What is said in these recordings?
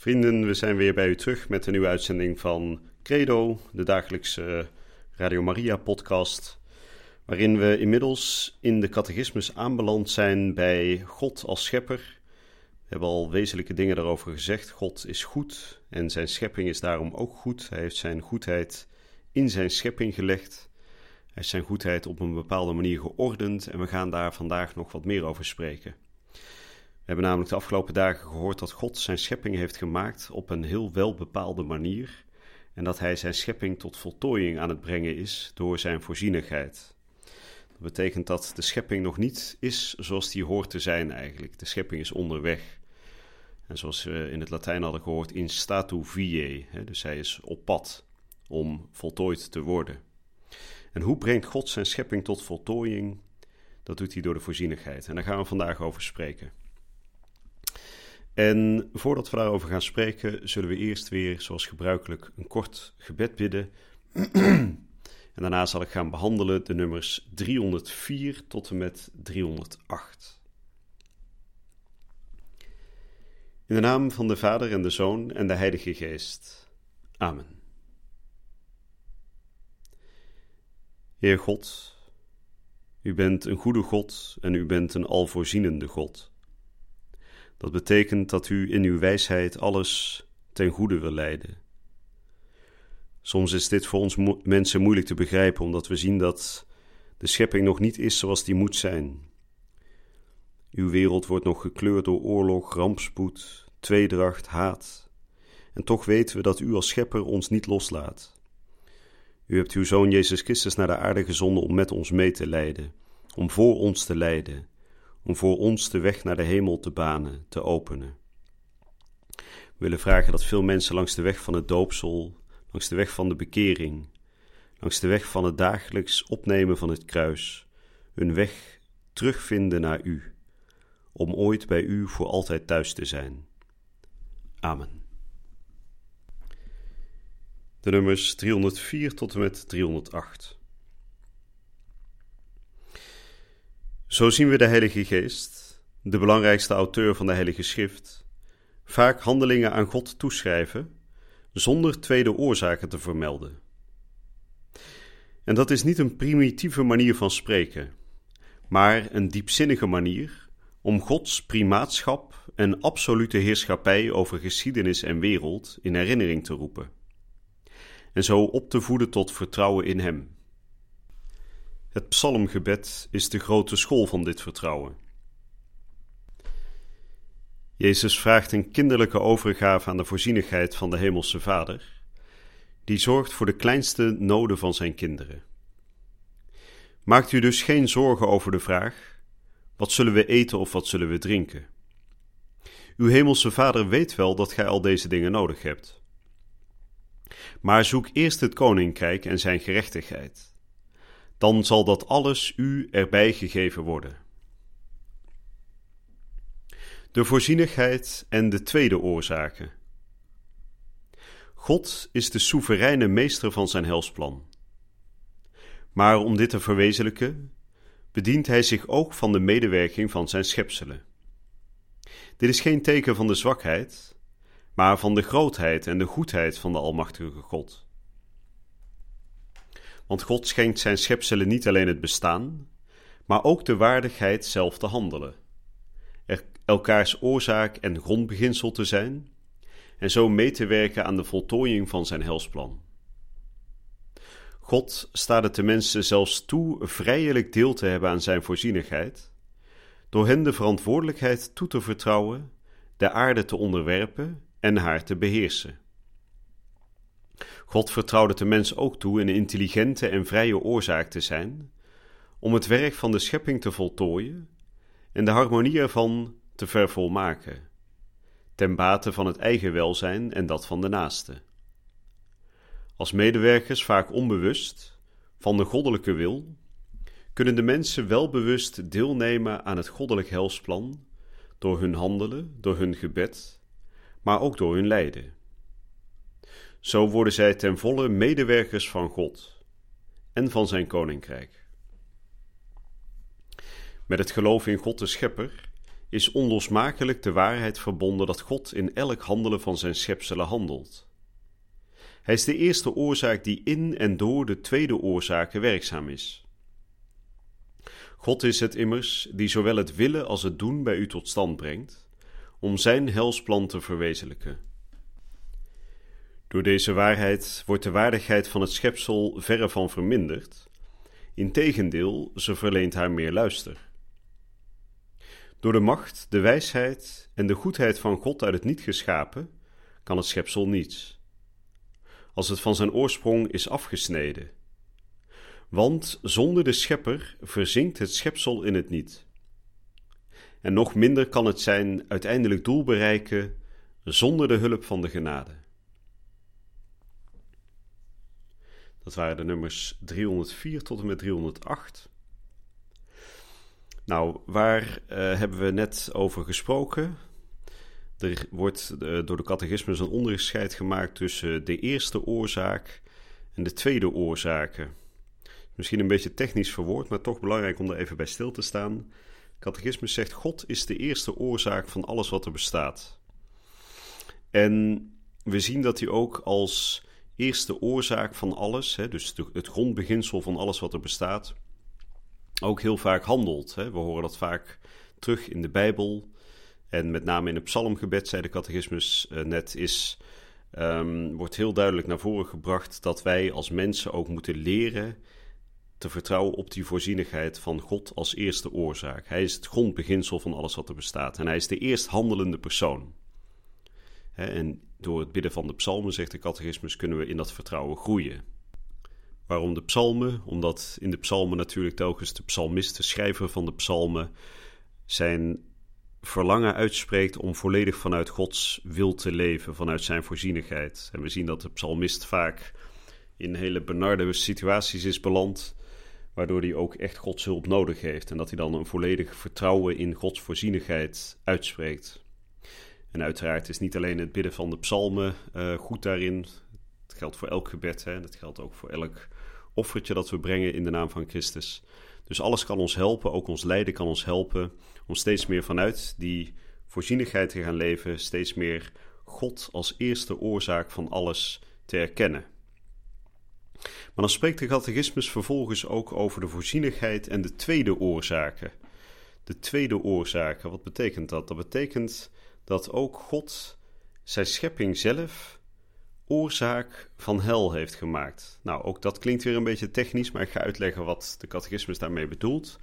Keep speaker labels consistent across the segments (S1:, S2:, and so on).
S1: Vrienden, we zijn weer bij u terug met een nieuwe uitzending van Credo, de dagelijkse Radio Maria podcast, waarin we inmiddels in de catechismus aanbeland zijn bij God als schepper. We hebben al wezenlijke dingen daarover gezegd. God is goed en zijn schepping is daarom ook goed. Hij heeft zijn goedheid in zijn schepping gelegd. Hij heeft zijn goedheid op een bepaalde manier geordend en we gaan daar vandaag nog wat meer over spreken. We hebben namelijk de afgelopen dagen gehoord dat God zijn schepping heeft gemaakt op een heel welbepaalde manier en dat hij zijn schepping tot voltooiing aan het brengen is door zijn voorzienigheid. Dat betekent dat de schepping nog niet is zoals die hoort te zijn eigenlijk. De schepping is onderweg. En zoals we in het Latijn hadden gehoord, in statu vie, dus hij is op pad om voltooid te worden. En hoe brengt God zijn schepping tot voltooiing? Dat doet hij door de voorzienigheid. En daar gaan we vandaag over spreken. En voordat we daarover gaan spreken, zullen we eerst weer, zoals gebruikelijk, een kort gebed bidden. en daarna zal ik gaan behandelen de nummers 304 tot en met 308. In de naam van de Vader en de Zoon en de Heilige Geest. Amen. Heer God, u bent een goede God en u bent een alvoorzienende God. Dat betekent dat u in uw wijsheid alles ten goede wil leiden. Soms is dit voor ons mensen moeilijk te begrijpen, omdat we zien dat de schepping nog niet is zoals die moet zijn. Uw wereld wordt nog gekleurd door oorlog, rampspoed, tweedracht, haat. En toch weten we dat u als schepper ons niet loslaat. U hebt uw zoon Jezus Christus naar de aarde gezonden om met ons mee te leiden, om voor ons te lijden om voor ons de weg naar de hemel te banen, te openen. We willen vragen dat veel mensen langs de weg van het doopsel, langs de weg van de bekering, langs de weg van het dagelijks opnemen van het kruis, hun weg terugvinden naar U, om ooit bij U voor altijd thuis te zijn. Amen. De nummers 304 tot en met 308. Zo zien we de Heilige Geest, de belangrijkste auteur van de Heilige Schrift, vaak handelingen aan God toeschrijven zonder tweede oorzaken te vermelden. En dat is niet een primitieve manier van spreken, maar een diepzinnige manier om Gods primaatschap en absolute heerschappij over geschiedenis en wereld in herinnering te roepen, en zo op te voeden tot vertrouwen in Hem. Het psalmgebed is de grote school van dit vertrouwen. Jezus vraagt een kinderlijke overgave aan de voorzienigheid van de Hemelse Vader, die zorgt voor de kleinste noden van zijn kinderen. Maakt u dus geen zorgen over de vraag: wat zullen we eten of wat zullen we drinken? Uw Hemelse Vader weet wel dat gij al deze dingen nodig hebt. Maar zoek eerst het koninkrijk en zijn gerechtigheid dan zal dat alles u erbij gegeven worden. De voorzienigheid en de tweede oorzaken. God is de soevereine meester van zijn helsplan. Maar om dit te verwezenlijken, bedient hij zich ook van de medewerking van zijn schepselen. Dit is geen teken van de zwakheid, maar van de grootheid en de goedheid van de Almachtige God. Want God schenkt zijn schepselen niet alleen het bestaan, maar ook de waardigheid zelf te handelen, er elkaars oorzaak en grondbeginsel te zijn en zo mee te werken aan de voltooiing van zijn helsplan. God staat het de mensen zelfs toe vrijelijk deel te hebben aan zijn voorzienigheid, door hen de verantwoordelijkheid toe te vertrouwen de aarde te onderwerpen en haar te beheersen. God vertrouwde de mens ook toe een intelligente en vrije oorzaak te zijn, om het werk van de schepping te voltooien en de harmonie ervan te vervolmaken, ten bate van het eigen welzijn en dat van de naaste. als medewerkers vaak onbewust van de goddelijke wil, kunnen de mensen wel bewust deelnemen aan het goddelijk helsplan door hun handelen, door hun gebed, maar ook door hun lijden. Zo worden zij ten volle medewerkers van God en van zijn koninkrijk. Met het geloof in God de Schepper is onlosmakelijk de waarheid verbonden dat God in elk handelen van zijn schepselen handelt. Hij is de eerste oorzaak die in en door de tweede oorzaken werkzaam is. God is het immers die zowel het willen als het doen bij u tot stand brengt, om zijn helsplan te verwezenlijken. Door deze waarheid wordt de waardigheid van het schepsel verre van verminderd, integendeel, ze verleent haar meer luister. Door de macht, de wijsheid en de goedheid van God uit het niet geschapen, kan het schepsel niets. Als het van zijn oorsprong is afgesneden. Want zonder de schepper verzinkt het schepsel in het niet. En nog minder kan het zijn uiteindelijk doel bereiken zonder de hulp van de genade. Dat waren de nummers 304 tot en met 308. Nou, waar uh, hebben we net over gesproken? Er wordt uh, door de catechismus een onderscheid gemaakt tussen de eerste oorzaak en de tweede oorzaken. Misschien een beetje technisch verwoord, maar toch belangrijk om er even bij stil te staan. Catechismus zegt: God is de eerste oorzaak van alles wat er bestaat. En we zien dat hij ook als eerste oorzaak van alles, hè, dus het grondbeginsel van alles wat er bestaat, ook heel vaak handelt. Hè. We horen dat vaak terug in de Bijbel. En met name in het psalmgebed, zei de catechismus uh, net, is, um, wordt heel duidelijk naar voren gebracht dat wij als mensen ook moeten leren te vertrouwen op die voorzienigheid van God als eerste oorzaak. Hij is het grondbeginsel van alles wat er bestaat. En hij is de eerst handelende persoon. en door het bidden van de psalmen, zegt de catechismus, kunnen we in dat vertrouwen groeien. Waarom de psalmen? Omdat in de psalmen natuurlijk telkens de psalmist, de schrijver van de psalmen, zijn verlangen uitspreekt om volledig vanuit Gods wil te leven, vanuit zijn voorzienigheid. En we zien dat de psalmist vaak in hele benarde situaties is beland, waardoor hij ook echt Gods hulp nodig heeft en dat hij dan een volledig vertrouwen in Gods voorzienigheid uitspreekt. En uiteraard is niet alleen het bidden van de psalmen uh, goed daarin. Het geldt voor elk gebed, hè, dat geldt ook voor elk offertje dat we brengen in de naam van Christus. Dus alles kan ons helpen, ook ons lijden kan ons helpen om steeds meer vanuit die voorzienigheid te gaan leven, steeds meer God als eerste oorzaak van alles te erkennen. Maar dan spreekt de catechismus vervolgens ook over de voorzienigheid en de tweede oorzaken. De tweede oorzaken, wat betekent dat? Dat betekent dat ook God zijn schepping zelf oorzaak van hel heeft gemaakt. Nou, ook dat klinkt weer een beetje technisch, maar ik ga uitleggen wat de catechismus daarmee bedoelt.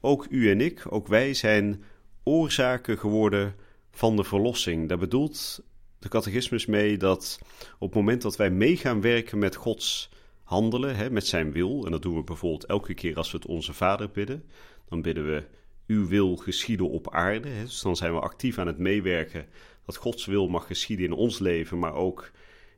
S1: Ook u en ik, ook wij zijn oorzaken geworden van de verlossing. Daar bedoelt de catechismus mee dat op het moment dat wij mee gaan werken met Gods handelen, hè, met zijn wil, en dat doen we bijvoorbeeld elke keer als we het onze Vader bidden, dan bidden we uw wil geschieden op aarde. Dus dan zijn we actief aan het meewerken dat Gods wil mag geschieden in ons leven, maar ook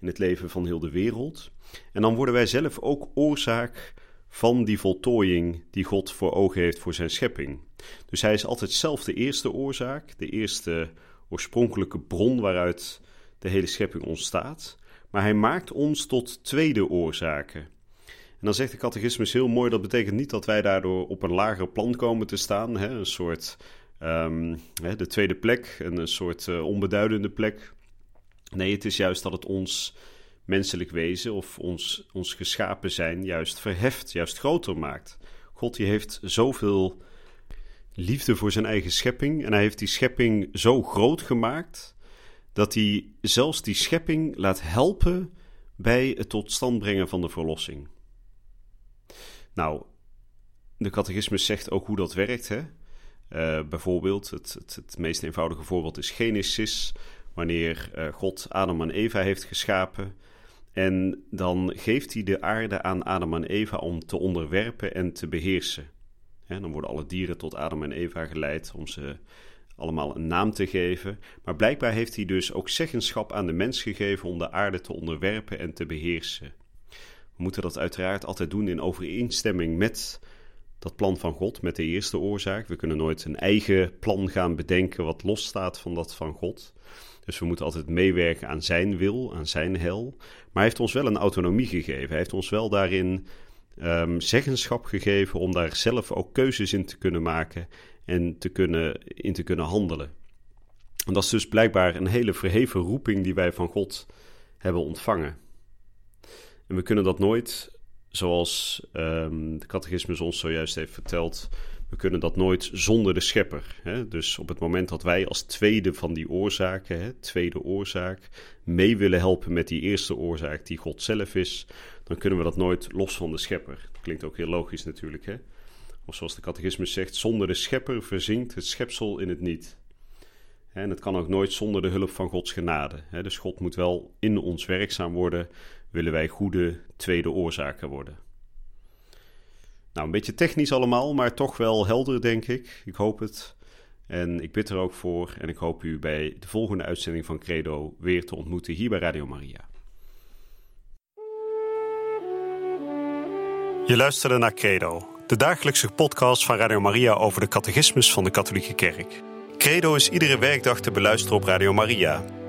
S1: in het leven van heel de wereld. En dan worden wij zelf ook oorzaak van die voltooiing die God voor ogen heeft voor zijn schepping. Dus hij is altijd zelf de eerste oorzaak, de eerste oorspronkelijke bron waaruit de hele schepping ontstaat. Maar hij maakt ons tot tweede oorzaken. Dan zegt de catechismus heel mooi: dat betekent niet dat wij daardoor op een lager plan komen te staan, hè, een soort um, hè, de tweede plek, een soort uh, onbeduidende plek. Nee, het is juist dat het ons menselijk wezen of ons, ons geschapen zijn juist verheft, juist groter maakt. God die heeft zoveel liefde voor zijn eigen schepping en hij heeft die schepping zo groot gemaakt dat hij zelfs die schepping laat helpen bij het tot stand brengen van de verlossing. Nou, de catechismus zegt ook hoe dat werkt. Hè? Uh, bijvoorbeeld, het, het, het, meest eenvoudige voorbeeld is Genesis wanneer uh, God Adam en Eva heeft geschapen. En dan geeft hij de aarde aan Adam en Eva om te onderwerpen en te beheersen. En dan worden alle dieren tot Adam en Eva geleid om ze allemaal een naam te geven. Maar blijkbaar heeft hij dus ook zeggenschap aan de mens gegeven om de aarde te onderwerpen en te beheersen. We moeten dat uiteraard altijd doen in overeenstemming met dat plan van God, met de eerste oorzaak. We kunnen nooit een eigen plan gaan bedenken wat losstaat van dat van God. Dus we moeten altijd meewerken aan zijn wil, aan zijn hel. Maar hij heeft ons wel een autonomie gegeven. Hij heeft ons wel daarin um, zeggenschap gegeven om daar zelf ook keuzes in te kunnen maken en te kunnen, in te kunnen handelen. En dat is dus blijkbaar een hele verheven roeping die wij van God hebben ontvangen. En we kunnen dat nooit, zoals um, de catechismus ons zojuist heeft verteld, we kunnen dat nooit zonder de schepper. Hè? Dus op het moment dat wij als tweede van die oorzaken, hè, tweede oorzaak, mee willen helpen met die eerste oorzaak die God zelf is, dan kunnen we dat nooit los van de schepper. Dat klinkt ook heel logisch natuurlijk. Hè? Of zoals de catechismus zegt, zonder de schepper verzinkt het schepsel in het niet. En het kan ook nooit zonder de hulp van Gods genade. Dus God moet wel in ons werkzaam worden, willen wij goede tweede oorzaken worden. Nou, een beetje technisch allemaal, maar toch wel helder, denk ik. Ik hoop het. En ik bid er ook voor. En ik hoop u bij de volgende uitzending van Credo weer te ontmoeten hier bij Radio Maria. Je luisterde naar Credo, de dagelijkse podcast van Radio Maria over de catechismus van de Katholieke Kerk. Credo is iedere werkdag te beluisteren op Radio Maria.